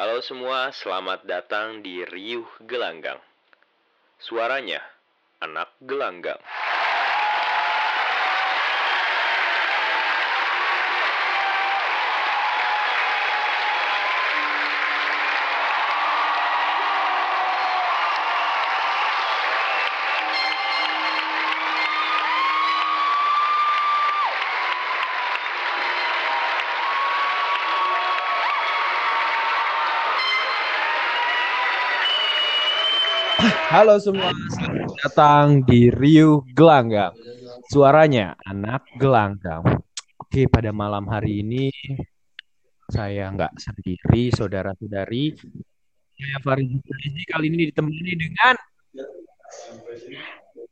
Halo semua, selamat datang di Riuh Gelanggang. Suaranya anak gelanggang. Halo semua, selamat datang di Riuh Gelanggang. Suaranya anak gelanggang. Oke, pada malam hari ini saya nggak sendiri, saudara-saudari. Saya Farid Farizi kali ini ditemani dengan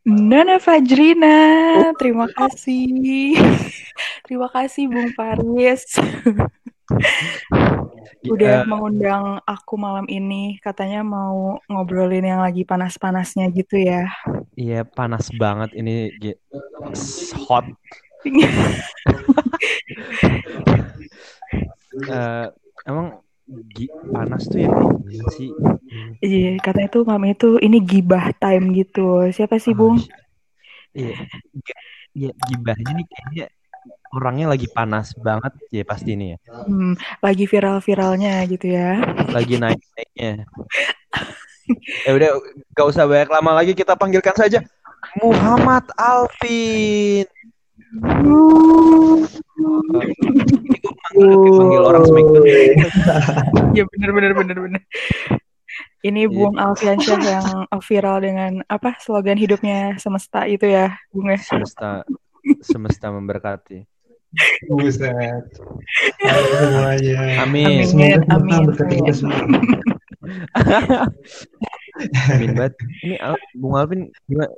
Nana Fajrina, terima kasih. terima kasih Bung Faris. Udah eh, mengundang aku malam ini, katanya mau ngobrolin yang lagi panas-panasnya gitu ya. Iya panas banget ini hot. Eh, emang gi- panas tuh ya Iya sih. Iya, katanya tuh malam itu ini gibah time gitu. Siapa sih Ah, Bung? Iya, iya gibahnya nih kayaknya orangnya lagi panas banget ya pasti ini ya. Hmm, lagi viral-viralnya gitu ya. Lagi naik-naiknya. Ya udah gak usah banyak lama lagi kita panggilkan saja Muhammad Alvin. Ini panggil, orang Smackdown. Ya bener bener bener bener. Ini Iya. Bung Alfiansyah yang viral dengan apa slogan hidupnya semesta itu ya, Bung ya. Semesta semesta memberkati. Buset. Halo semuanya. Amin. Amin. Amin, amin. Amin banget. Ini Al- Bung Alvin gimana?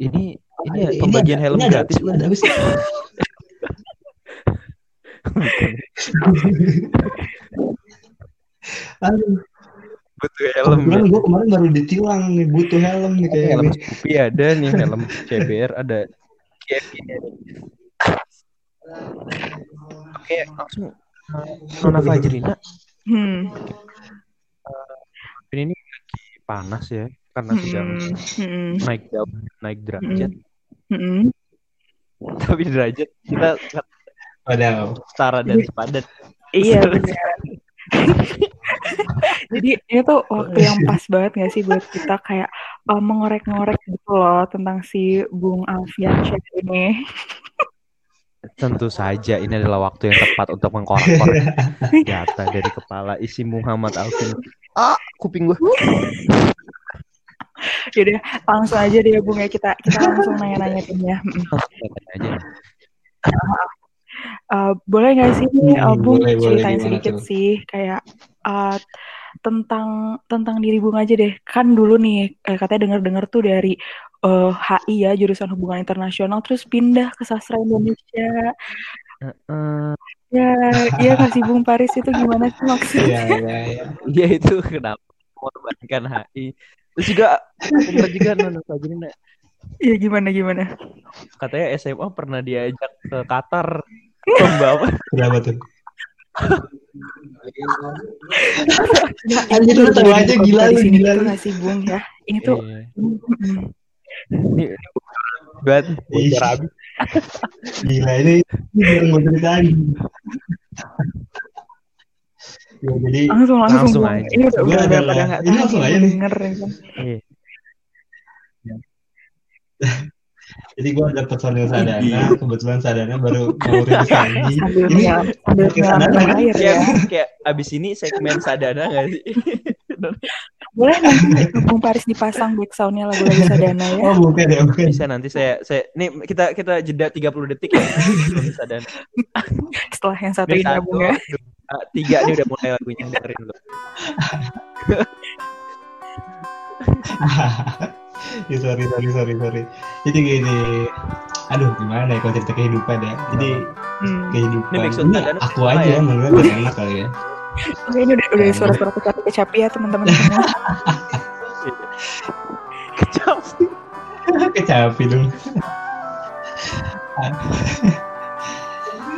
Ini ini ya, Ini pembagian ada- helm ini gratis ini ada sih? Aduh, butuh helm ya. kebetulan gue kemarin baru ditilang nih butuh helm nih kayak helm ini. Scoopy ada nih helm CBR ada oke langsung uh, Nona Fajrina Hmm. ini ini lagi panas ya karena sedang Hmm. Hmm. naik daun naik derajat Hmm. tapi derajat kita Padahal setara dan sepadan Iya benar. Jadi ini tuh waktu yang pas banget gak sih buat kita kayak uh, mengorek-ngorek gitu loh tentang si Bung Alfiansyah ini. tentu saja ini adalah waktu yang tepat untuk mengkorek-korek data dari kepala isi Muhammad Alvin. Ah kuping gue Yaudah langsung aja deh Bung ya. Kita kita langsung nanya-nanya ya. Aja Uh, boleh nggak sih uh, Hmm, Bung boleh, boleh. ceritain Gimana sedikit tuh? sih kayak uh, tentang tentang diri Bung aja deh. Kan dulu nih eh, katanya dengar-dengar tuh dari uh, HI ya jurusan hubungan internasional terus pindah ke sastra Indonesia. Eh, Ya, iya kasih Bung Paris itu gimana sih maksudnya? Iya, iya, iya. Iya itu kenapa mengorbankan HI. Terus juga bener juga Nona Fajrina Iya gimana gimana? katanya SMA pernah diajak ke Qatar membawa Berapa tuh? Anjir, itu lu tahu aja, gila lu, gila lu. nggak sih Bung ya? Ini tuh Iya. mm, ini, buat habis. Gila ini ini yang mau ceritain. Ya, jadi langsung langsung, Langsung aja. Ini udah udah, pada nggak ini langsung aja nih. denger ya. Iya. jadi gue ada personil sadana, kebetulan sadana baru mau rilis lagi. Sambil Ini sambil sadana kan? air ya. Kayak, kayak abis ini segmen sadana gak sih? Boleh nanti Bung Paris dipasang backsoundnya lagu-lagu Sadana ya. Oh bukan ya, bukan. Bisa nanti saya saya nih kita kita jeda 30 detik ya. Sadana. Setelah yang satu Ini ini ya ya. tiga nih udah mulai lagunya dengerin dulu. ya sorry sorry sorry sorry. Jadi gini, aduh gimana ya kalau cerita kehidupan ya. Jadi Hmm. kehidupan Ini ini aku aja ya? menurut enak kali ya. Oke, ini udah udah suara-suara kecapi-kecapi ya teman-teman semua. Kecap sih. Kecapi dong.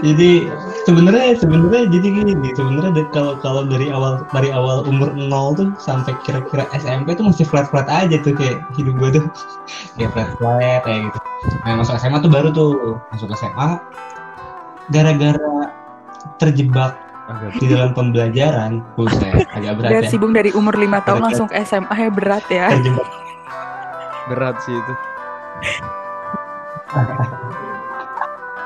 Jadi sebenarnya sebenarnya jadi gini sebenarnya kalau kalau dari awal dari awal umur 0 tuh sampai kira-kira SMP tuh masih flat flat aja tuh kayak hidup gue tuh kayak flat flat kayak gitu nah masuk SMA tuh baru tuh masuk SMA gara-gara terjebak Agak di dalam pembelajaran buset agak berat Dan ya sibung dari umur 5 tahun Berat. langsung ke SMA ya berat ya. terjebak berat sih itu.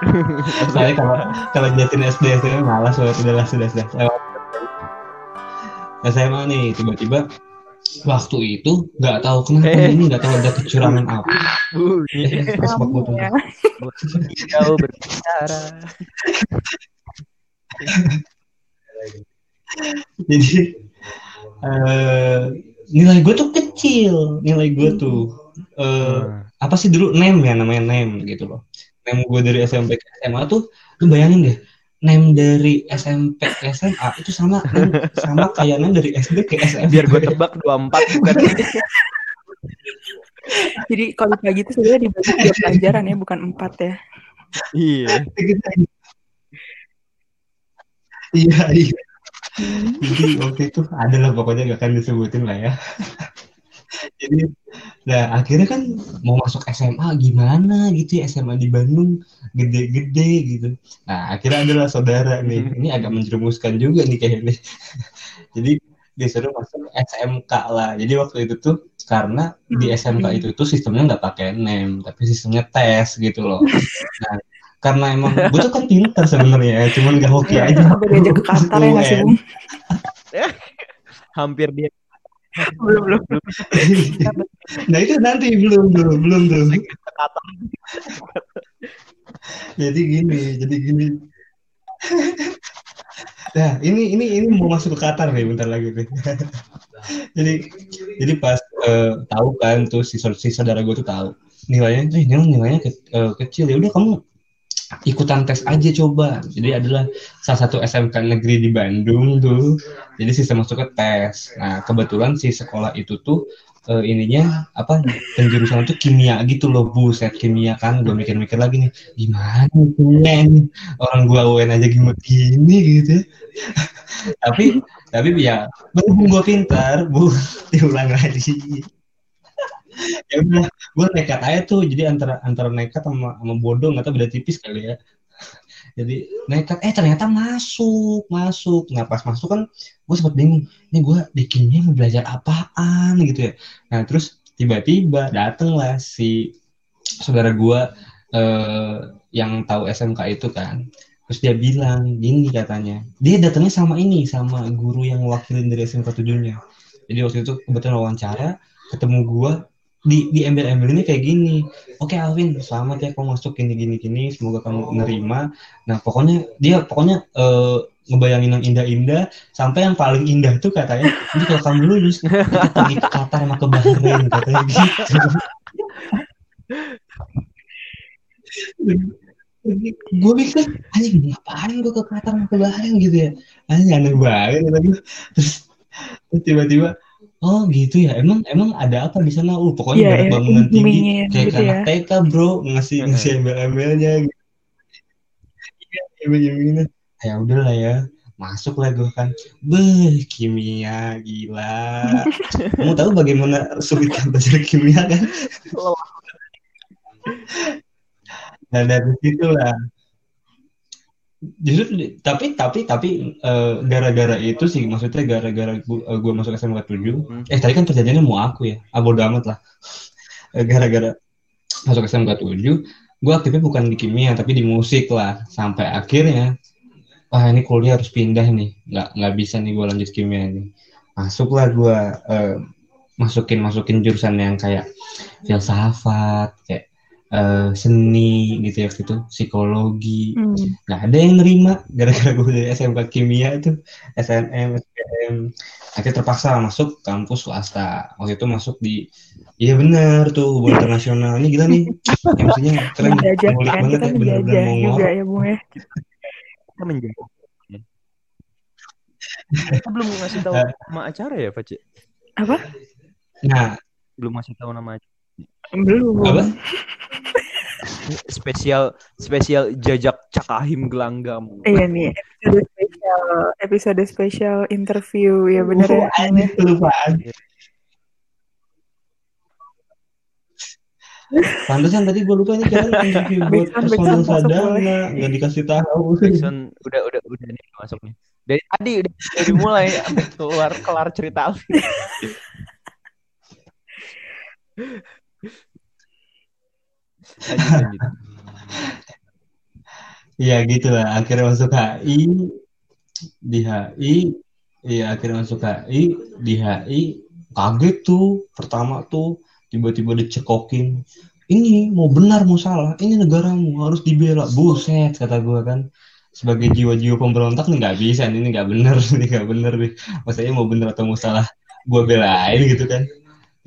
Soalnya kalau kalau jelasin SD SMA malas banget udahlah sudah sudah. Lewat. SMA nih tiba-tiba waktu itu nggak tahu kenapa Eh. ini nggak tahu ada kecurangan apa. Uh, waktu itu. ya. berbicara. Jadi eh, nilai gue tuh kecil, nilai gue tuh eh, Nah, apa sih dulu nem ya namanya nem gitu loh. Nem gue dari SMP ke SMA tuh lu bayangin deh nem dari SMP ke SMA itu sama nem- sama kayak nem dari SD ke SMP. biar gue tebak 24 bukan. Jadi kalau pagi itu sebenarnya dibagi dua pelajaran ya, bukan empat ya. iya. Iya, iya. Jadi waktu itu adalah pokoknya gak akan disebutin lah ya. Jadi, nah akhirnya kan mau masuk SMA gimana gitu ya SMA di Bandung gede-gede gitu. Nah akhirnya adalah saudara nih, ini agak menjerumuskan juga nih kayaknya. Jadi disuruh masuk SMK lah. Jadi waktu itu tuh karena di SMK itu tuh sistemnya nggak pakai nem, tapi sistemnya tes gitu loh. Nah karena emang gue tuh kan pinter sebenarnya, cuman gak hoki aja. Sampai diajak ke Qatar ya? Hampir dia Belum, belum. nah itu nanti belum belum belum belum. Jadi gini jadi gini. Nah ini ini ini mau masuk ke Qatar nih bentar lagi nih. Jadi jadi pas eh, tahu kan tuh si, si saudara gue tuh tahu. Nilainya tuh nilai nilainya ke- eh, kecil ya udah kamu ikutan tes aja coba. Jadi adalah salah satu SMK negeri di Bandung tuh. Jadi sistem masuknya tes. Nah kebetulan si sekolah itu tuh eh, ininya apa penjurusan tuh kimia gitu loh buset kimia kan gue mikir-mikir lagi nih gimana nih orang gua UN aja gimana gini gitu. Tapi tapi ya berhubung gue pintar bu diulang lagi ya udah gue nekat aja tuh jadi antara antara nekat sama sama bodoh nggak tahu beda tipis kali ya. Jadi nekat eh ternyata masuk masuk. Nah pas masuk kan gue sempat bingung ini gue di kimia mau belajar apaan? Gitu ya. Nah terus tiba-tiba dateng lah si saudara gue eh, yang tahu SMK itu kan. Terus dia bilang gini katanya dia datangnya sama ini sama guru yang wakilin dari SMK tujuhnya. Jadi waktu itu kebetulan wawancara ketemu gue di di embel-embel ini kayak gini. Oke Alvin selamat ya kamu masuk gini gini gini semoga kamu nerima. Nah pokoknya dia pokoknya eh, ngebayangin yang indah-indah sampai yang paling indah tuh katanya ini kalau kamu lulus kita pergi ke Qatar sama ke Bahrain katanya gitu. Gue mikir anjing ngapain gue ke Qatar sama ke Bahrain? Gitu ya. Anjing aneh banget terus tiba-tiba Oh gitu ya, emang emang ada apa di sana? Uh pokoknya Iya, banyak ya, bangunan tinggi, kayak gitu anak ya. TK bro, ngasih ngasih embel-embelnya gitu. Iya, iming-imingin. Ya udah lah ya, masuk lah gue kan. Beh, kimia gila. Kamu tahu bagaimana sulitnya belajar kimia kan? Nah dari situ lah. Justru tapi tapi tapi eh, gara-gara itu sih maksudnya gara-gara gue, gue masuk SMK 7 Hmm. eh tadi kan perjanjiannya mau aku ya ah bodo amat lah. Eh, gara-gara masuk SMK 7 gue aktifnya bukan di kimia tapi di musik lah. Sampai akhirnya wah ini kuliah harus pindah nih. Nggak nggak bisa nih gue lanjut kimia nih masuklah gue eh, masukin masukin jurusan yang kayak filsafat kayak eh, seni gitu ya waktu itu psikologi Hmm. nggak ada yang nerima gara-gara gue dari SMK kimia itu SNM SPM akhirnya terpaksa masuk kampus swasta waktu itu masuk di iya benar tuh hubungan internasional ini gila nih MC-nya keren Menjajah ngulik kan, banget kita ya benar-benar menjajah mau juga ya Bung ya. Kita menjadi. Kita belum ngasih tahu nama acara ya, Pace? Apa? nah Belum ngasih tahu nama acara. Belum. apa spesial spesial jajak cakahim gelanggam. Iya nih episode spesial episode spesial interview ya bener ya. Oh, anjing, kelupaan. Pantesan tadi gue lupa ini kan interview buat masuk sadana nggak dikasih tahu. Jason udah udah udah nih masuk nih. Dari tadi udah dari mulai keluar kelar cerita. Iya gitu lah. Akhirnya masuk HI di HI, iya akhirnya masuk HI di HI kaget tuh pertama tuh tiba-tiba dicekokin. Ini mau benar mau salah, ini negaramu harus dibela. Buset kata gua kan. Sebagai jiwa-jiwa pemberontak nih nggak bisa, ini nggak bener, ini nggak bener nih. Maksudnya mau bener atau mau salah, gua belain gitu kan.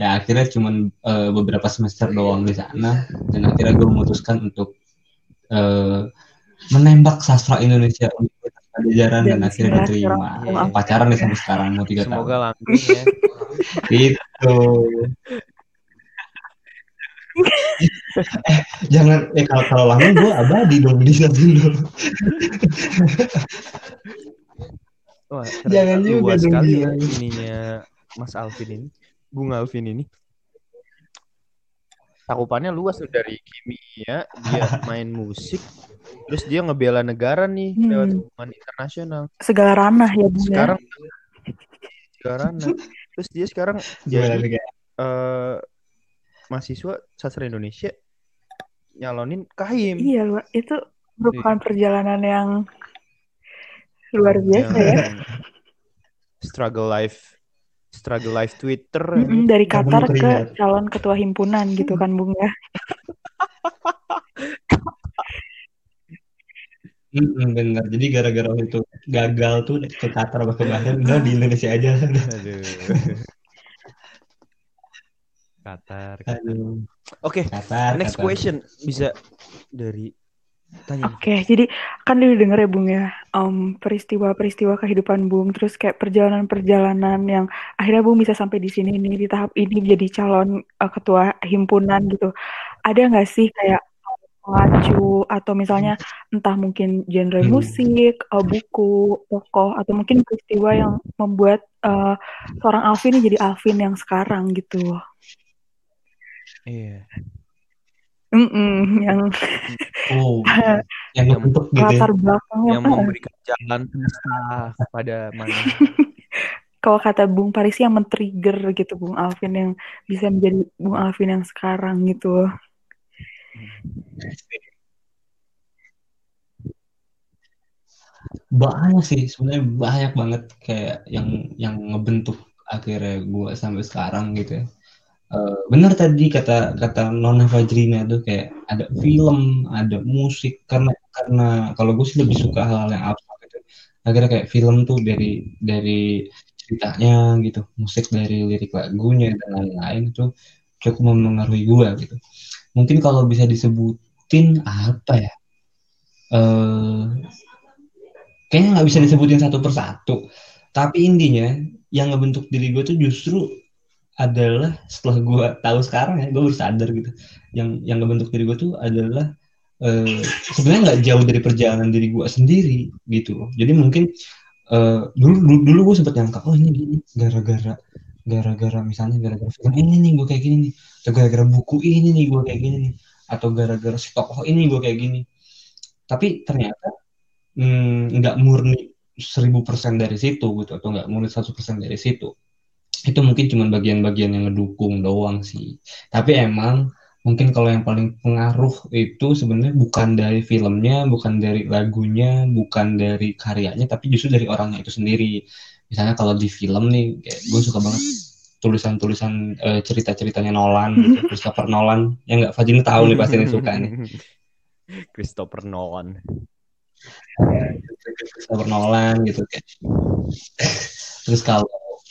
Ya akhirnya cuman eh, beberapa semester doang di sana dan akhirnya gue memutuskan untuk eh, menembak sastra Indonesia Universitas Pajajaran dan, Dan akhirnya diterima. sekarang aku Pacaran nih sampai sekarang mau tiga tahun. Semoga langgeng ya. Itu. eh, jangan eh kalau kalau langgeng gue abadi dong di dulu. Wah, Jangan juga dong sekali ya ininya Mas Alvin ini. Bung Alvin ini. Cakupannya luas tuh dari kimia, dia main musik, terus dia ngebela negara nih Hmm. lewat hubungan internasional. Segala ranah ya bung ya. Sekarang sekarang nah, terus dia sekarang jadi eh, mahasiswa sastra Indonesia nyalonin kahim. Iya itu merupakan perjalanan yang luar biasa Yang ya. Struggle life struggle life Twitter. Mm-mm, dari Qatar ke calon ketua himpunan gitu kan bung ya. Mm-mm, bener. Jadi gara-gara itu gagal tuh ke Qatar ke Bahrain, udah di Indonesia aja. Aduh. Qatar. Oke, Qatar. next Qatar. question bisa dari tanya. Oke, jadi kan dulu denger ya Bung ya, em, peristiwa-peristiwa kehidupan Bung, terus kayak perjalanan-perjalanan yang akhirnya Bung bisa sampai di sini nih, di tahap ini jadi calon eh, ketua himpunan gitu. Ada nggak sih kayak mengacu atau misalnya entah mungkin genre Hmm. musik, eh, buku, tokoh, atau mungkin peristiwa yang membuat eh, seorang Alvin ini jadi Alvin yang sekarang gitu. Iya. Mm-mm, yang Oh, yang ngebentuk gitu ya. latar belakangnya Yang memberikan jalan semesta kepada mana? kalau kata Bung Parisi yang men-trigger gitu Bung Alvin yang bisa menjadi Bung Alvin yang sekarang gitu. banyak sih sebenarnya banyak banget kayak yang yang ngebentuk akhirnya gue sampai sekarang gitu ya Eh, benar tadi kata kata Nona Fajrina tuh kayak ada film ada musik karena karena kalau gue sih lebih suka hal-hal yang abstrak gitu. Akhirnya kayak film tuh dari dari ceritanya gitu musik dari lirik lagunya dan lain-lain itu cukup mempengaruhi gue gitu. Mungkin kalau bisa disebutin apa ya? Eh kayaknya nggak bisa disebutin satu persatu. Tapi intinya yang ngebentuk diri gue tuh justru adalah setelah gue tahu sekarang ya gue sadar gitu. Yang yang ngebentuk diri gue tuh adalah eh, sebenarnya nggak jauh dari perjalanan diri gue sendiri gitu. Jadi mungkin eh, dulu dulu, dulu gue sempet nyangka oh ini gini gara-gara gara-gara misalnya gara-gara film ini nih gue kayak gini nih. Atau gara-gara buku ini nih gue kayak gini nih. Atau gara-gara si tokoh ini gue kayak gini. Tapi ternyata hmm, nggak murni 1000% dari situ gitu atau nggak murni 100% dari situ itu mungkin cuma bagian-bagian yang ngedukung doang sih. Tapi emang mungkin kalau yang paling pengaruh itu sebenarnya bukan dari filmnya bukan dari lagunya bukan dari karyanya tapi justru dari orangnya itu sendiri. Misalnya kalau di film nih kayak gue suka banget tulisan-tulisan eh, cerita-ceritanya Nolan gitu, Christopher Nolan. Yang nggak Fajin tahu nih pasti nih suka nih. Christopher Nolan. Christopher Nolan gitu kayak. Terus kalau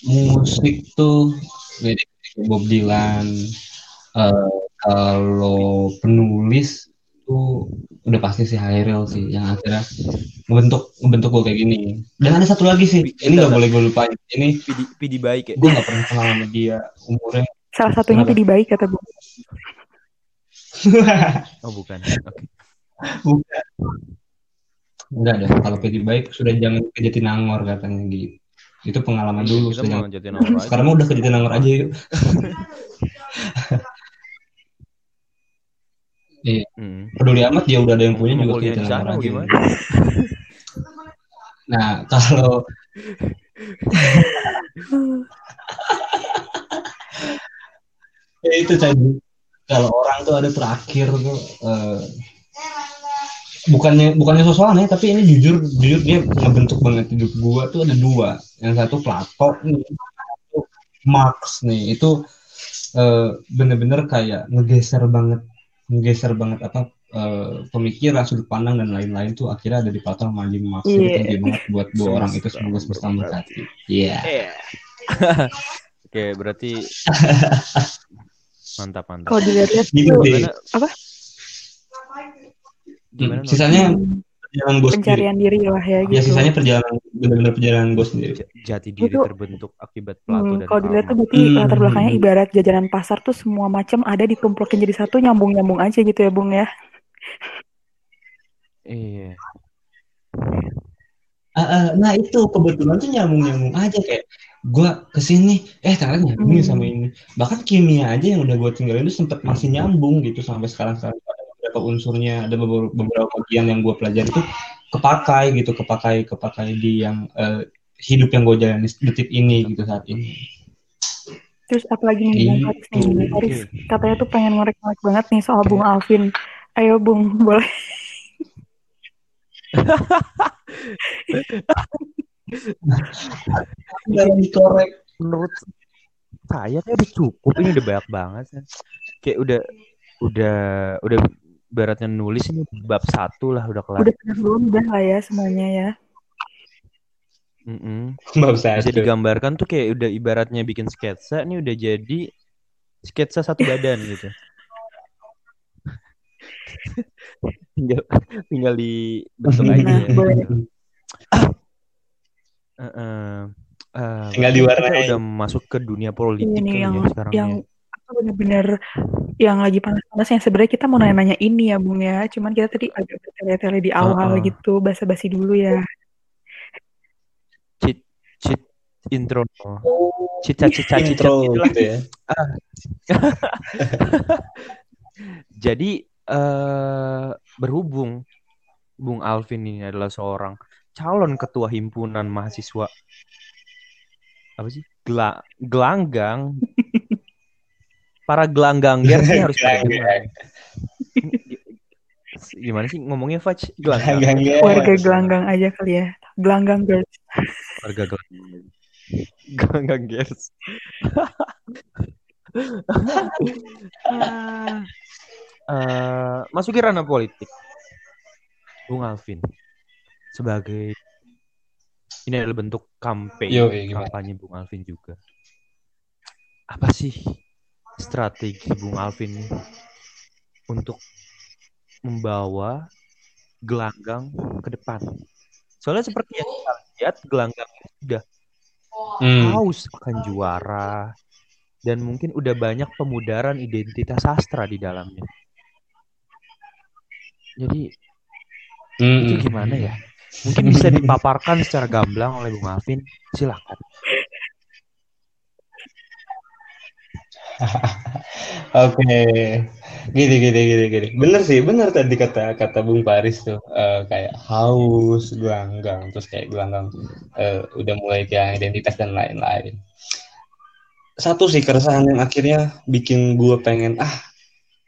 musik tuh lirik Bob Dylan Eh, kalau penulis tuh udah pasti si Hairil sih yang akhirnya ngebentuk ngebentuk gue kayak gini dan ada satu lagi sih ini nggak boleh gue lupain ini Pidi, pidi baik ya. gue nggak pernah kenal sama dia umurnya Salah satunya Kenapa? Pidi Baik kata Bung. Oh bukan. Oke. Bukan. Enggak deh, kalau PD baik sudah jangan ke Jatinangor katanya gitu. Itu pengalaman dulu. Kita mau aja. Sekarang mah udah ke Jatinangor aja yuk. Iya, Hmm. peduli amat dia udah ada yang punya juga Jatinangor sana aja. gimana? Nah, kalau ya itu tadi kalau orang tuh ada terakhir tuh eh, bukannya bukannya sosokan ya tapi ini jujur jujur dia ngebentuk banget hidup gua tuh ada dua. Yang satu Plato nih satu Marx nih. Itu eh, bener-bener kayak ngegeser banget ngegeser banget apa eh, pemikiran sudut pandang dan lain-lain tuh akhirnya ada di Plato sama Anjing Marx. Jadi Iya. penting banget buat dua orang itu semoga semesta memberkati. memberkati iya. Iya. Oke, berarti mantap mantap. Kalau dilihat-lihat Gitu apa Gimana? Hmm, sisanya perjalanan gue sendiri pencarian diri lah ya gitu. ya sisanya perjalanan benar-benar perjalanan gue sendiri Ja- jati diri Itu- terbentuk akibat Plato Hmm, dan kalau dilihat tuh berarti Hmm. latar belakangnya ibarat jajanan pasar tuh semua macam ada ditumpulkin jadi satu nyambung-nyambung aja gitu ya Bung ya. Iya. Ah, ah, nah itu kebetulan tuh nyambung-nyambung aja kayak gue ke sini eh ternyata nyambung Hmm. sama ini bahkan kimia aja yang udah gue tinggalin itu sempat masih nyambung gitu sampai sekarang sekarang beberapa unsurnya ada beberapa, bagian yang gue pelajari itu kepakai gitu kepakai kepakai di yang eh, hidup yang gue jalani detik ini gitu saat ini Terus apalagi nih Bung Gitu. Haris nih, Haris katanya tuh pengen ngorek-ngorek banget nih soal Bung Alvin. Ayo Bung, boleh. Jangan dikorek Menurut saya kayak udah cukup ini udah banyak banget. Kayak udah udah udah baratnya nulis ini bab satu lah udah kelar. Udah belum udah lah ya semuanya ya. Mm-mm. Bab Bisa satu. digambarkan tuh kayak udah ibaratnya bikin sketsa nih udah jadi sketsa satu badan gitu. tinggal tinggal dibentuk aja. Nah, ya. boleh. Heeh. Eh, Tinggal diwarnai. Udah masuk ke dunia politik Ini yang ya sekarang yang ya. Bener-bener yang lagi panas-panasnya sebenarnya kita mau nanya-nanya ini ya Bung ya. Cuman kita tadi agak bertele-tele di awal Heeh. gitu, basa-basi dulu ya. Cheat cheat intro. Cita-cita cita intro gitu ya Jadi eh berhubung Bung Alvin ini adalah seorang calon ketua himpunan mahasiswa apa sih? Gela- gelanggang. Para gelanggang ini harus dengar. Gimana sih ngomongnya Faj? Gelanggang. Warga gelanggang aja kali ya. Gelanggang girls. Warga gelanggang. Gelanggang girls. Eh, masuki ranah politik. Bung Alvin sebagai ini adalah bentuk Yo, iya, gimana? kampanye Bung Alvin juga. Apa sih strategi Bung Alvin nih untuk membawa gelanggang ke depan? Soalnya seperti yang kita lihat gelanggang ini sudah Hmm. haus akan juara dan mungkin udah banyak pemudaran identitas sastra di dalamnya. Jadi Hmm, itu gimana ya? Mungkin bisa dipaparkan secara gamblang oleh Bung Alvin. Silakan. Oke, gini gini gini gini. Bener sih, bener tadi kata kata Bung Paris tuh eh, kayak haus, gelanggang, terus kayak gelanggang eh, udah mulai kehilangan identitas dan lain-lain. Satu sih keresahan yang akhirnya bikin gue pengen ah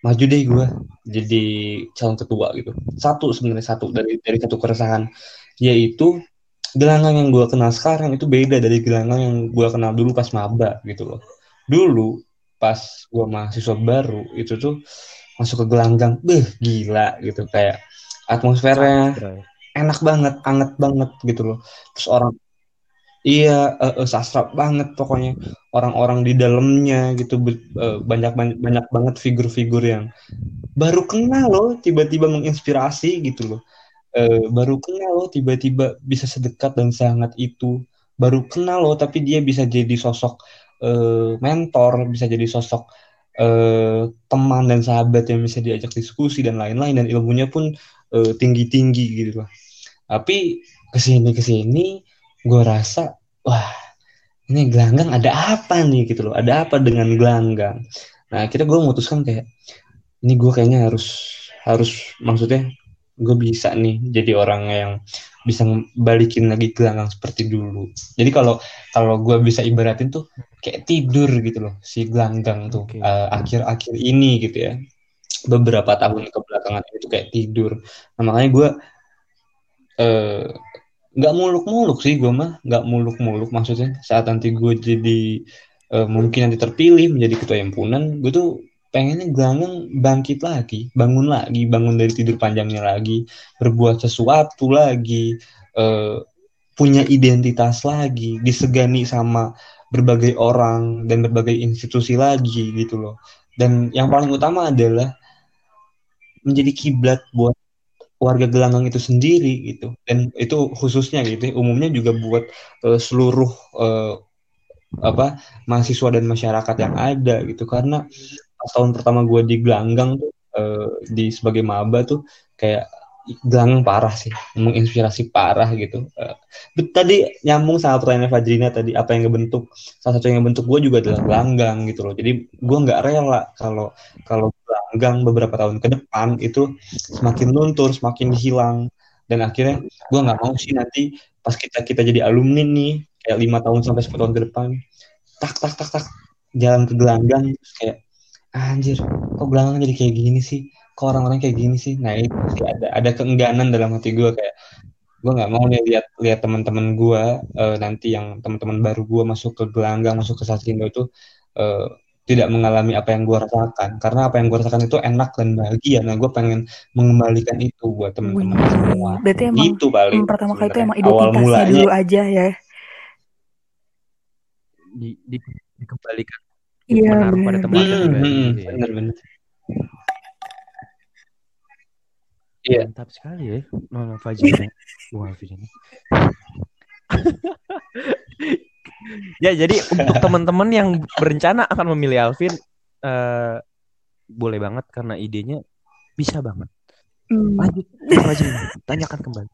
maju deh gue jadi calon ketua gitu. Satu sebenarnya satu dari dari satu keresahan yaitu gelanggang yang gue kenal sekarang itu beda dari gelanggang yang gue kenal dulu pas maba gitu loh. Dulu pas gue mahasiswa baru itu tuh masuk ke gelanggang, beh gila gitu kayak atmosfernya enak banget, anget banget gitu loh. Terus orang iya eh, eh, sastra banget pokoknya orang-orang di dalamnya gitu eh, banyak banyak banyak banget figur-figur yang baru kenal loh tiba-tiba menginspirasi gitu loh. Eh, baru kenal loh tiba-tiba bisa sedekat dan sangat itu. Baru kenal loh tapi dia bisa jadi sosok eh, mentor, bisa jadi sosok eh, teman dan sahabat yang bisa diajak diskusi dan lain-lain dan ilmunya pun eh, tinggi-tinggi gitu loh. Tapi ke sini ke sini gue rasa wah ini gelanggang ada apa nih gitu loh ada apa dengan gelanggang nah akhirnya gue memutuskan kayak ini gue kayaknya harus harus maksudnya gue bisa nih jadi orang yang bisa balikin lagi gelanggang seperti dulu. Jadi kalau kalau gue bisa ibaratin tuh kayak tidur gitu loh si gelanggang tuh eh, akhir-akhir ini gitu ya. Beberapa tahun kebelakangan itu kayak tidur. Nah makanya gue eh, nggak muluk-muluk sih gue mah nggak muluk-muluk. Maksudnya saat nanti gue jadi eh, mungkin nanti terpilih menjadi ketua himpunan gue tuh pengennya gelanggang bangkit lagi bangun lagi bangun dari tidur panjangnya lagi berbuat sesuatu lagi eh, punya identitas lagi disegani sama berbagai orang dan berbagai institusi lagi gitu loh. Dan yang paling utama adalah menjadi kiblat buat warga gelanggang itu sendiri gitu. Dan itu khususnya gitu ya, umumnya juga buat eh, seluruh eh, apa mahasiswa dan masyarakat yang ada gitu. Karena pas tahun pertama gue di gelanggang tuh eh, di sebagai maba tuh kayak gelanggang parah sih menginspirasi parah gitu. Bet- tadi nyambung sama pertanyaan Fajrina tadi apa yang ngebentuk salah satu yang ngebentuk gue juga adalah gelanggang gitu loh. Jadi gue nggak rela kalau kalau gelanggang beberapa tahun ke depan itu semakin luntur, semakin hilang, dan akhirnya gue nggak mau sih nanti pas kita kita jadi alumni nih kayak lima tahun sampai 10 tahun ke depan, tak tak tak tak jalan ke gelanggang kayak anjir kok gelanggang jadi kayak gini sih, kok orang-orang kayak gini sih, nah itu sih ada ada keengganan dalam hati gue kayak gue nggak mau nih lihat lihat teman-teman gue eh, nanti yang teman-teman baru gue masuk ke gelanggang masuk ke Sastrindo itu eh, tidak mengalami apa yang gue rasakan. Karena apa yang gue rasakan itu enak dan bahagia. Nah gue pengen mengembalikan itu buat teman-teman semua. berarti emang itu paling pertama kali itu emang awal identitasnya mulanya. dulu aja ya. Di, di, dikembalikan Iya menaruh pada benar. tempatnya Hmm, hmm, gitu ya. bener-bener iya Mantap sekali ya Nona Fajrina. Wah, Fajrina. ya, jadi untuk teman-teman yang berencana akan memilih Alvin eh boleh banget karena idenya bisa banget. Hmm. Lanjut, Fajrina, tanyakan kembali.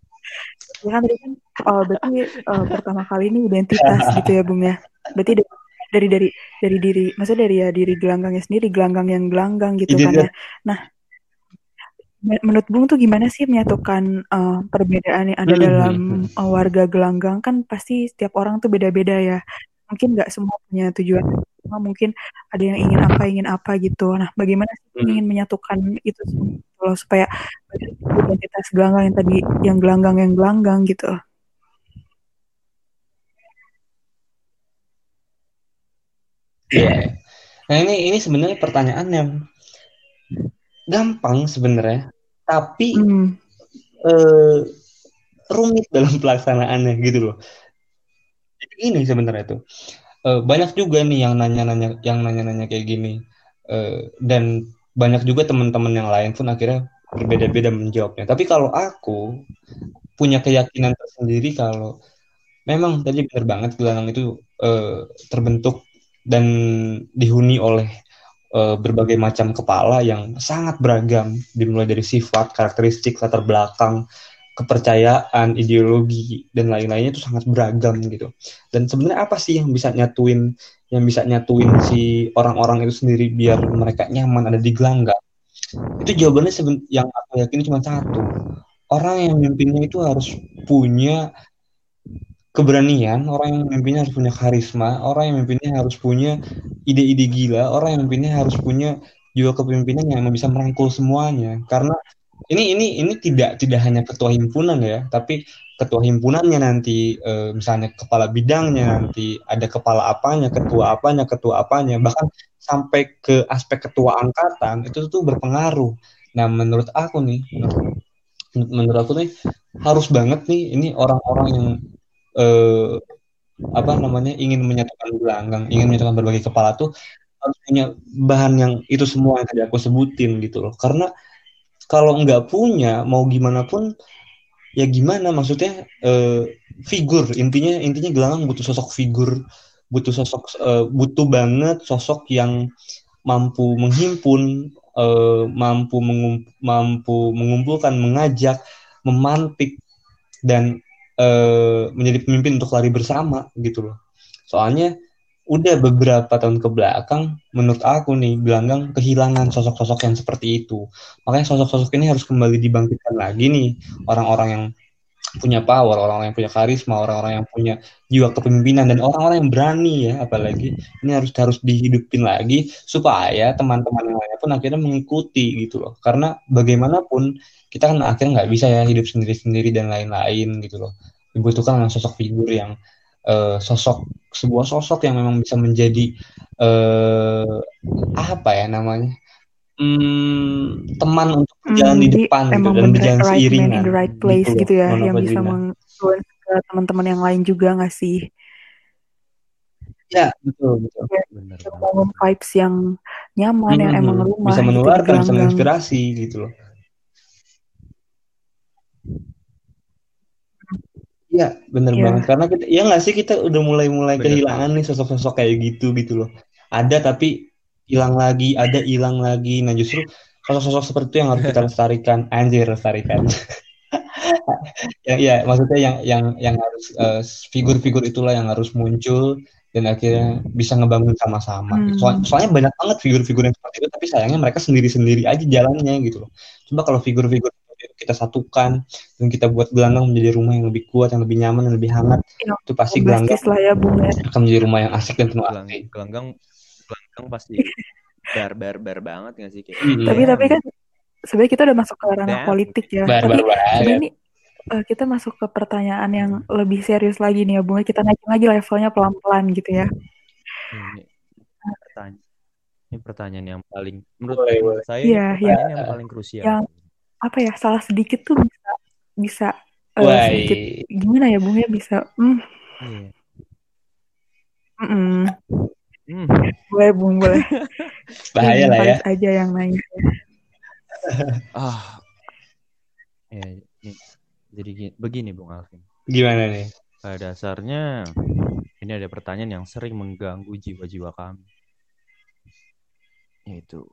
Ya kan tadi kan oh, berarti eh, pertama kali ini identitas gitu ya Bung ya. Berarti dari dari dari diri maksudnya dari ya diri gelanggangnya sendiri gelanggang yang gelanggang gitu kan ya. identitas Nah, men- menurut Bung tuh gimana sih menyatukan eh, perbedaan yang ada Hmm, dalam eh, warga gelanggang kan pasti setiap orang tuh beda-beda ya. Mungkin nggak semua punya tujuan sama, mungkin ada yang ingin apa ingin apa gitu. Nah, bagaimana sih Hmm. ingin menyatukan itu semua gitu loh, supaya identitas gelanggang yang tadi yang gelanggang yang gelanggang gitu. Iya. Nah ini ini sebenarnya pertanyaan yang gampang sebenarnya, tapi Hmm. eh, rumit dalam pelaksanaannya gitu loh. Jadi Ini sebenarnya tuh Eh, banyak juga nih yang nanya-nanya yang nanya-nanya kayak gini Eh, dan banyak juga teman-teman yang lain pun akhirnya berbeda-beda menjawabnya. Tapi kalau aku punya keyakinan tersendiri kalau memang tadi benar banget gelandang itu eh, terbentuk dan dihuni oleh eh, berbagai macam kepala yang sangat beragam, dimulai dari sifat, karakteristik, latar belakang, kepercayaan, ideologi dan lain-lainnya itu sangat beragam gitu. Dan sebenarnya apa sih yang bisa nyatuin yang bisa nyatuin si orang-orang itu sendiri biar mereka nyaman ada di gelanggang? Itu jawabannya yang aku yakin cuma satu. Orang yang memimpinnya itu harus punya keberanian, orang yang memimpinnya harus punya karisma, orang yang memimpinnya harus punya ide-ide gila, orang yang memimpinnya harus punya jiwa kepemimpinan yang bisa merangkul semuanya. Karena ini ini ini tidak tidak hanya ketua himpunan ya, tapi ketua himpunannya nanti eh, misalnya kepala bidangnya nanti ada kepala apanya, ketua apanya, ketua apanya, bahkan sampai ke aspek ketua angkatan itu tuh berpengaruh. Nah, menurut aku nih, menurut, menurut aku nih harus banget nih ini orang-orang yang eh, apa namanya ingin menyatukan gelanggang, ingin menyatukan berbagai kepala tuh harus punya bahan yang itu semua yang tadi aku sebutin gitu loh. Karena kalau nggak punya mau gimana pun ya gimana maksudnya eh, figur intinya intinya gelanggang butuh sosok figur butuh sosok eh, butuh banget sosok yang mampu menghimpun, eh, mampu mengum, mampu mengumpulkan, mengajak, memantik dan eh, menjadi pemimpin untuk lari bersama gitu loh. Soalnya udah beberapa tahun ke belakang menurut aku nih Gelanggang kehilangan sosok-sosok yang seperti itu. Makanya sosok-sosok ini harus kembali dibangkitkan lagi nih orang-orang yang punya power, orang-orang yang punya karisma, orang-orang yang punya jiwa kepemimpinan dan orang-orang yang berani ya apalagi ini harus harus dihidupin lagi supaya teman-teman yang lainnya pun akhirnya mengikuti gitu loh. Karena bagaimanapun kita kan akhirnya nggak bisa ya hidup sendiri-sendiri dan lain-lain gitu loh. Dibutuhkan sosok figur yang uh, sosok sebuah sosok yang memang bisa menjadi uh, apa ya namanya hmm, teman untuk berjalan Hmm, di depan gitu dan berjalan right man in seiringan the right place gitu gitu ya, yang bisa menginfluence ke teman-teman yang lain juga nggak sih? Ya betul betul. Ya, vibes yang nyaman, yang emang rumah Bisa gitu menularkan, bisa menginspirasi gitu loh. Iya, bener Iya. banget. Karena kita, ya nggak sih kita udah mulai-mulai Bener kehilangan nih sosok-sosok kayak gitu gitu loh. Ada tapi hilang lagi, ada hilang lagi. Nah justru sosok-sosok seperti itu yang harus kita lestarikan, anjir lestarikan. ya, ya, maksudnya yang yang yang harus eh, figur-figur itulah yang harus muncul dan akhirnya bisa ngebangun sama-sama. Soal- Hmm. soalnya banyak banget figur-figur yang seperti itu, tapi sayangnya mereka sendiri-sendiri aja jalannya gitu loh. Coba kalau figur-figur kita satukan dan kita buat gelanggang menjadi rumah yang lebih kuat, yang lebih nyaman, yang lebih hangat, Yang itu pasti gelanggang lah ya ya. akan menjadi rumah yang asik dan penuh arti. gelanggang gelanggang pasti bar bar bar banget nggak sih kayak Mm-mm. Tapi tapi kan sebenarnya kita udah masuk ke ranah politik ya. Barbar Tapi banget. sebenarnya ini eh, kita masuk ke pertanyaan yang lebih serius lagi nih ya Bung. Kita naikin lagi levelnya pelan-pelan gitu ya. ini pertanyaan ini pertanyaan yang paling menurut, Boleh, menurut boleh. saya Iya, ini pertanyaan yang paling krusial Yang- Apa ya salah sedikit tuh bisa bisa Wah, sedikit gimana ya Bung ya bisa. Hmm, Iya. mm-mm. Hmm. boleh Bung boleh. bahaya lah ya. Aja yang nanya. ah ya ini, jadi gini, begini Bung Alvin Gimana nih? pada dasarnya ini ada pertanyaan yang sering mengganggu jiwa-jiwa kami yaitu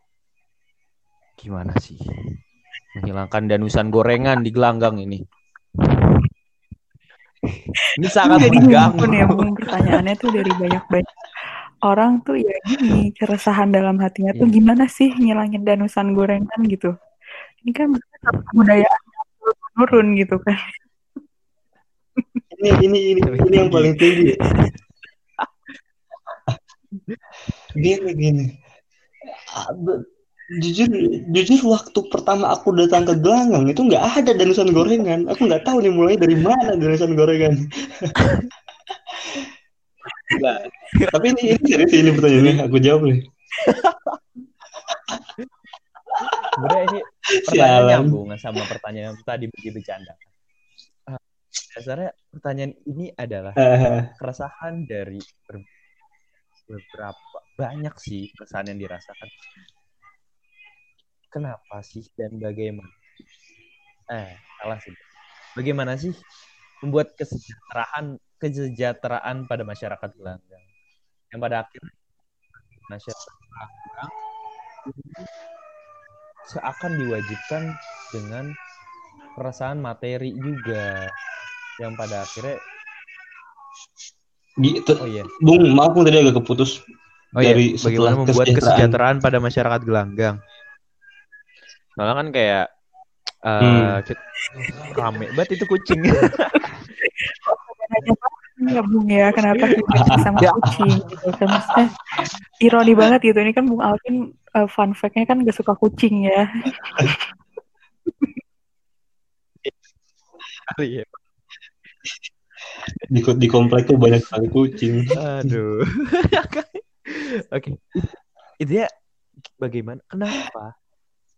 gimana sih menghilangkan danusan gorengan di gelanggang ini ini sangat mengganggu pun ya Bung pertanyaannya tuh dari banyak-banyak orang tuh ya gini keresahan dalam hatinya tuh Iya. gimana sih ngilangin danusan gorengan gitu. Ini kan kebudayaan turun gitu kan. Ini ini ini ini yang paling tinggi. Gini gini. Ah, Jujur jujur waktu pertama aku datang ke Gelanggang itu nggak ada danusan gorengan. Aku nggak tahu nih mulai dari mana danusan gorengan. Nah, tapi ini, ini serius ini pertanyaannya aku jawab nih. Sebenarnya ini pertanyaan Sialan. nyambung sama pertanyaan yang tadi bagi bercanda. Ah, Dasarnya pertanyaan ini adalah keresahan dari ber- beberapa banyak sih keresahan yang dirasakan. Kenapa sih dan bagaimana? Eh, salah sih. Bagaimana sih membuat kesejahteraan kesejahteraan pada masyarakat gelanggang yang pada akhirnya masyarakat gelanggang seakan diwajibkan dengan perasaan materi juga yang pada akhirnya gitu. oh iya Bung, maaf tadi agak keputus. Oh iya, Dari bagaimana setelah membuat kesejahteraan. kesejahteraan pada masyarakat gelanggang? Soalnya kan kayak eh Hmm. rame banget itu kucing. Ya Bung ya, kenapa kita sama kucing gitu kan maksudnya ironi banget gitu. Ini kan Bung Alvin eh, fun fact-nya kan gak suka kucing ya. Iya. Di, di komplek tuh banyak sekali kucing. Aduh. Oke. Itu ya bagaimana kenapa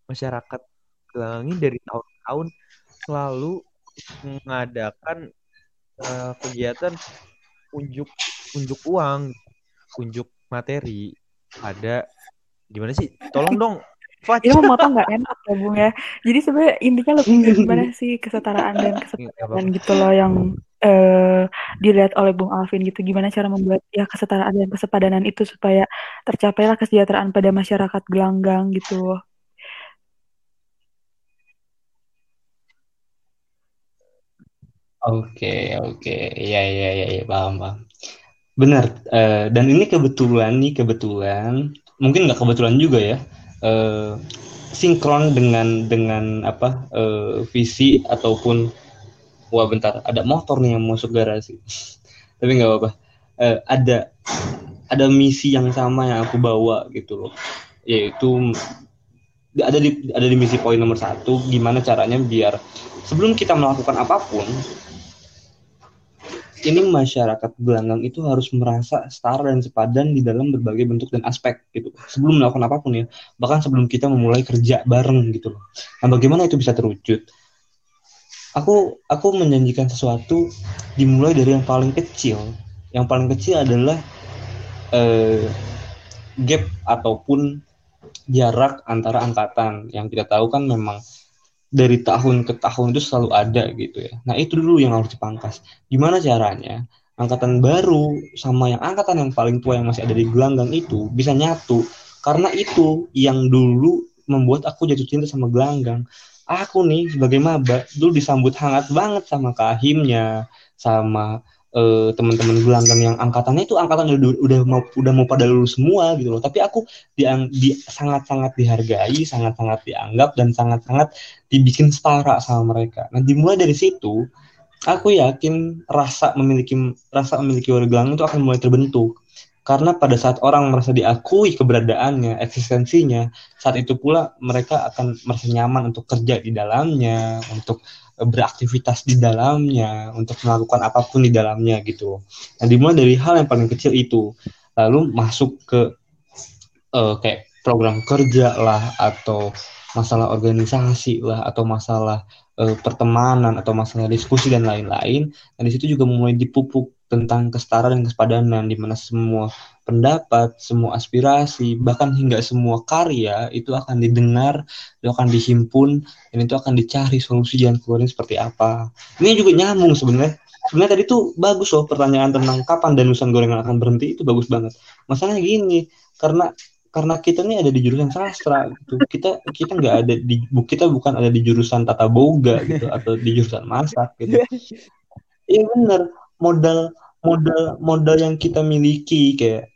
masyarakat gelanggang ini dari tahun-tahun selalu mengadakan eh, kegiatan unjuk unjuk uang, unjuk materi ada gimana sih? Tolong dong. Ini mau motong nggak enak ya Bung ya. Jadi sebenarnya intinya lebih gimana sih kesetaraan dan kesetaraan gitu loh yang eh, dilihat oleh Bung Alvin gitu gimana cara membuat ya kesetaraan dan kesepadanan itu supaya tercapailah kesejahteraan pada masyarakat gelanggang gitu. Oke, oke. Iya, iya, iya, ya, paham, paham. Benar. Uh, dan ini kebetulan nih, kebetulan, mungkin nggak kebetulan juga ya, uh, sinkron dengan dengan apa uh, visi ataupun wah bentar, ada motor nih yang masuk garasi. Tapi nggak apa-apa. Uh, ada ada misi yang sama yang aku bawa gitu loh, yaitu ada di ada di misi poin nomor satu, gimana caranya biar sebelum kita melakukan apa pun ini masyarakat gelanggang itu harus merasa setara dan sepadan di dalam berbagai bentuk dan aspek gitu. Sebelum melakukan apa pun ya bahkan sebelum kita memulai kerja bareng gitu loh. Nah bagaimana itu bisa terwujud? Aku aku menjanjikan sesuatu dimulai dari yang paling kecil. Yang paling kecil adalah eh, gap ataupun jarak antara angkatan yang kita tahu kan memang dari tahun ke tahun itu selalu ada gitu ya. Nah itu dulu yang harus dipangkas. Gimana caranya angkatan baru sama yang angkatan yang paling tua yang masih ada di gelanggang itu bisa nyatu. Karena itu yang dulu membuat aku jatuh cinta sama gelanggang. Aku nih sebagai maba dulu disambut hangat banget sama kahimnya, sama uh, teman-teman gelanggang yang angkatannya itu angkatan udah, udah mau udah mau pada lulus semua gitu loh. Tapi aku di, di sangat-sangat dihargai sangat-sangat dianggap dan sangat-sangat dibikin setara sama mereka. Nah dimulai dari situ aku yakin rasa memiliki rasa memiliki warga itu akan mulai terbentuk. Karena pada saat orang merasa diakui keberadaannya, eksistensinya, saat itu pula mereka akan merasa nyaman untuk kerja di dalamnya, untuk beraktivitas di dalamnya, untuk melakukan apa pun di dalamnya gitu. Nah, dimulai dari hal yang paling kecil itu, lalu masuk ke uh, kayak program kerja lah atau masalah organisasi lah atau masalah uh, pertemanan atau masalah diskusi dan lain-lain. Dan di situ juga mulai dipupuk tentang kesetaraan dan kesepadanan di mana semua pendapat, semua aspirasi, bahkan hingga semua karya itu akan didengar, itu akan dihimpun, dan itu akan dicari solusi jalan keluarnya seperti apa. Ini juga nyambung sebenarnya. Sebenarnya tadi tuh bagus loh pertanyaan tentang kapan danusan gorengan akan berhenti itu bagus banget. Masalahnya gini, karena karena kita ini ada di jurusan sastra gitu. Kita kita nggak ada di kita bukan ada di jurusan tata boga gitu atau di jurusan masak gitu. Iya bener modal modal modal yang kita miliki kayak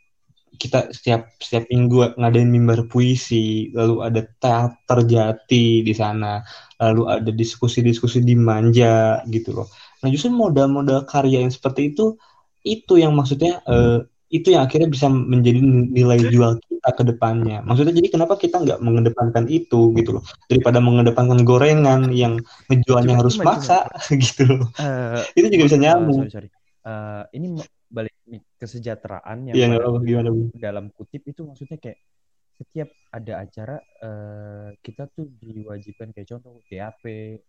kita setiap setiap minggu ngadain mimbar puisi, lalu ada teater jati di sana, lalu ada diskusi-diskusi di manja gitu loh. Nah justru modal-modal karya yang seperti itu itu yang maksudnya uh, itu yang akhirnya bisa menjadi nilai jual kita ke depannya. Maksudnya jadi kenapa kita nggak mengedepankan itu gitu loh daripada mengedepankan gorengan yang menjualnya harus maksa gitu loh. Uh, itu juga bisa nyambung. Uh, sorry, sorry. Uh, ini balik kesejahteraan yang ya, gimana, dalam kutip itu maksudnya kayak setiap ada acara uh, kita tuh diwajibkan kayak contoh DAP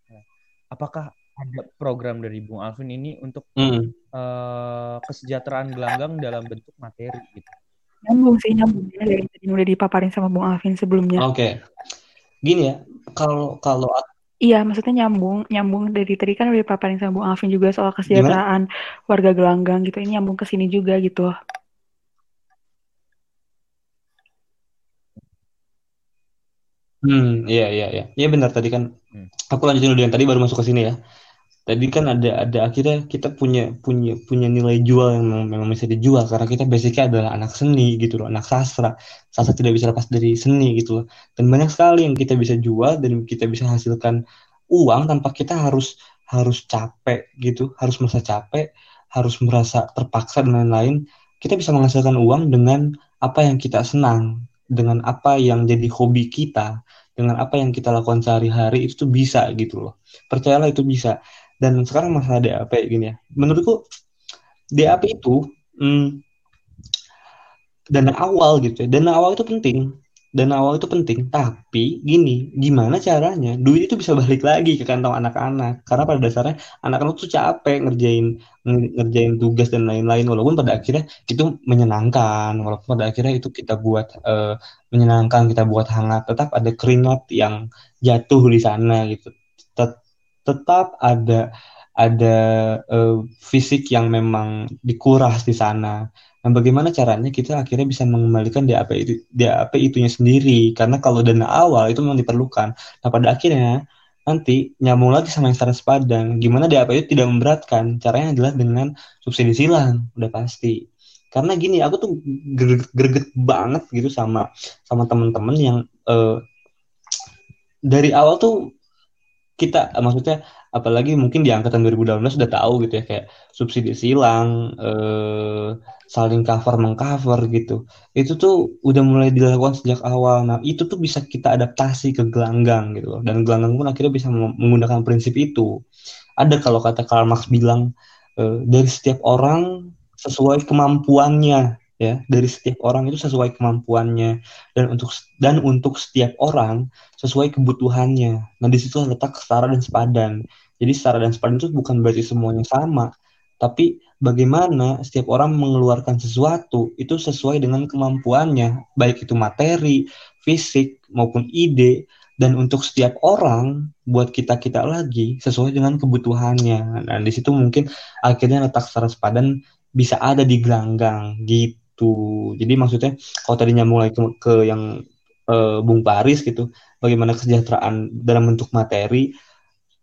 nah, apakah ada program dari Bung Alvin ini untuk mm. uh, kesejahteraan gelanggang dalam bentuk materi gitu nyambung sih nyambung ya dari tadi udah dipaparin sama Bung Alvin sebelumnya oke okay. gini ya kalau kalau Iya, maksudnya nyambung, nyambung dari tadi kan udah paparin sama Bu Alvin juga soal kesejahteraan Gimana? warga gelanggang gitu. Ini nyambung ke sini juga gitu. Hmm, iya iya iya. Iya benar tadi kan. Hmm. Aku lanjutin dulu yang tadi baru masuk ke sini ya tadi kan ada ada akhirnya kita punya punya punya nilai jual yang memang, bisa dijual. Karena kita basicnya adalah anak seni gitu loh anak sastra. Sastra tidak bisa lepas dari seni gitu loh. Dan banyak sekali yang kita bisa jual dan kita bisa hasilkan uang tanpa kita harus harus capek gitu. Harus merasa capek harus merasa terpaksa dan lain-lain. Kita bisa menghasilkan uang dengan apa yang kita senang. Dengan apa yang jadi hobi kita. Dengan apa yang kita lakukan sehari-hari itu bisa gitu loh. Percayalah itu bisa dan sekarang masalah DAP gini ya. Menurutku DAP itu hmm, dana awal gitu ya. Dana awal itu penting. Dana awal itu penting. Tapi gini gimana caranya? Duit itu bisa balik lagi ke kantong anak-anak. Karena pada dasarnya anak-anak tuh capek ngerjain ngerjain tugas dan lain-lain. Walaupun pada akhirnya itu menyenangkan. Walaupun pada akhirnya itu kita buat uh, menyenangkan kita buat hangat. Tetap ada keringat yang jatuh di sana gitu tetap ada ada uh, fisik yang memang dikuras di sana. Nah, bagaimana caranya kita akhirnya bisa mengembalikan DAP itu DAP itunya sendiri? Karena kalau dana awal itu memang diperlukan. Nah, pada akhirnya nanti nyambung lagi sama yang saran sepadan. Gimana DAP itu tidak memberatkan? Caranya adalah dengan subsidi silang, udah pasti. Karena gini, aku tuh greget, greget banget gitu sama sama teman-teman yang uh, dari awal tuh kita maksudnya apalagi mungkin di angkatan 2018 sudah tahu gitu ya kayak subsidi silang eh, saling cover mengcover gitu. Itu tuh udah mulai dilakukan sejak awal. Nah itu tuh bisa kita adaptasi ke gelanggang gitu loh. Dan gelanggang pun akhirnya bisa menggunakan prinsip itu. Ada kalau kata Karl Marx bilang eh, dari setiap orang sesuai kemampuannya ya dari setiap orang itu sesuai kemampuannya. Dan untuk dan untuk setiap orang sesuai kebutuhannya. Nah di situ letak setara dan sepadan. Jadi setara dan sepadan itu bukan berarti semuanya sama. Tapi bagaimana setiap orang mengeluarkan sesuatu itu sesuai dengan kemampuannya. Baik itu materi fisik maupun ide. Dan untuk setiap orang buat kita kita lagi sesuai dengan kebutuhannya. Dan di situ mungkin akhirnya letak setara sepadan bisa ada di gelanggang gitu gitu. Jadi maksudnya kalau tadinya mulai ke, ke yang uh, Bung Paris gitu, bagaimana kesejahteraan dalam bentuk materi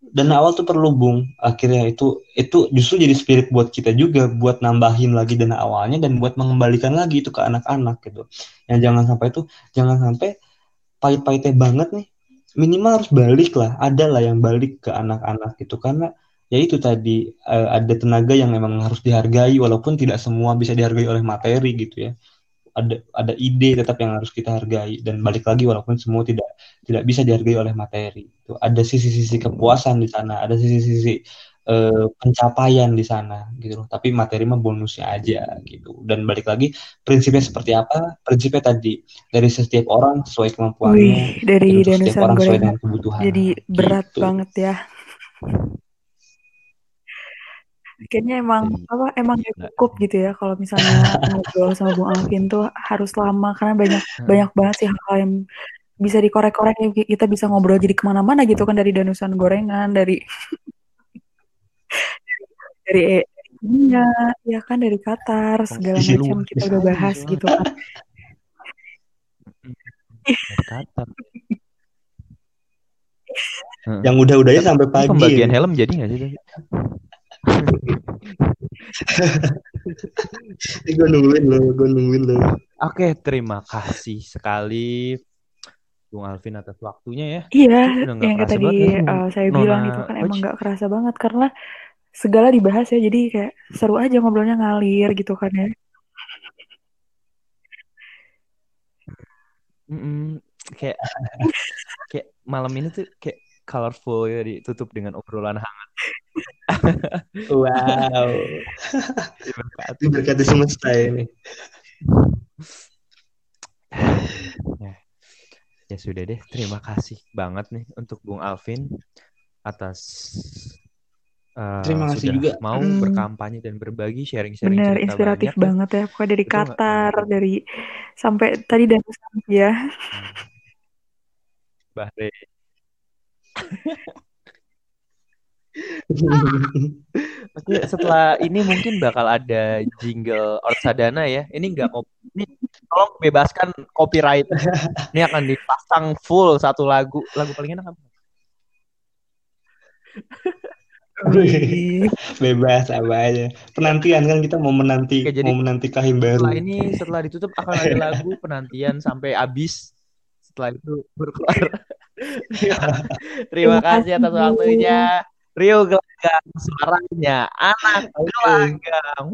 dan awal tuh perlu Bung. Akhirnya itu itu justru jadi spirit buat kita juga buat nambahin lagi dana awalnya dan buat mengembalikan lagi itu ke anak-anak gitu. Yang jangan sampai itu jangan sampai pahit-pahitnya banget nih. Minimal harus balik lah, ada lah yang balik ke anak-anak gitu karena ya itu tadi uh, ada tenaga yang memang harus dihargai walaupun tidak semua bisa dihargai oleh materi gitu ya. Ada ada ide tetap yang harus kita hargai dan balik lagi walaupun semua tidak tidak bisa dihargai oleh materi. Itu ada sisi-sisi kepuasan di sana ada sisi-sisi uh, pencapaian di sana gitu loh. Tapi materi mah bonusnya aja gitu. Dan balik lagi prinsipnya seperti apa? Prinsipnya tadi dari setiap orang sesuai kemampuannya Wih, dari dan setiap orang sesuai dengan kebutuhan jadi berat gitu. banget ya Kayaknya emang Jadi, apa emang gak cukup gitu ya kalau misalnya ngobrol sama Bung Alvin tuh harus lama karena banyak banyak banget sih hal-hal yang bisa dikorek-korek ya kita bisa ngobrol jadi ke mana-mana gitu kan dari danusan gorengan dari dari India ya kan dari Qatar segala macam kita udah bahas gitu kan. Qatar. yang udah-udahnya sampai pagi. pembagian helm jadi nggak sih gue nungguin lo, gue nungguin lo. Oke, terima kasih sekali Bung Alvin atas waktunya ya. Iya, yang kayak tadi uh, saya Nona bilang itu kan emang nggak kerasa banget karena segala dibahas ya, jadi kayak seru aja ngobrolnya ngalir gitu kan ya. Mm -mm, kayak kayak malam ini tuh kayak colorful ya ditutup dengan obrolan hangat. wow. Diberkati semesta ini. Ya. ya sudah deh, terima kasih banget nih untuk Bung Alvin atas uh, Terima kasih juga mau hmm. berkampanye dan berbagi sharing-sharing Bener, inspiratif banyak, banget ya. Pokoknya dari Qatar, dari sampai tadi dan ya. Bahrain. Oke, setelah ini mungkin bakal ada jingle Orsadana ya. Ini enggak ini tolong bebaskan copyright. Ini akan dipasang full satu lagu. Lagu paling enak apa? Bebas apa aja. Penantian kan kita mau menanti Oke, jadi mau menanti kahim baru. Setelah ini setelah ditutup akan ada lagu penantian sampai habis. Setelah itu berkeluar. Terima kasih atas waktunya. Rio Gelanggang suaranya anak gelanggang.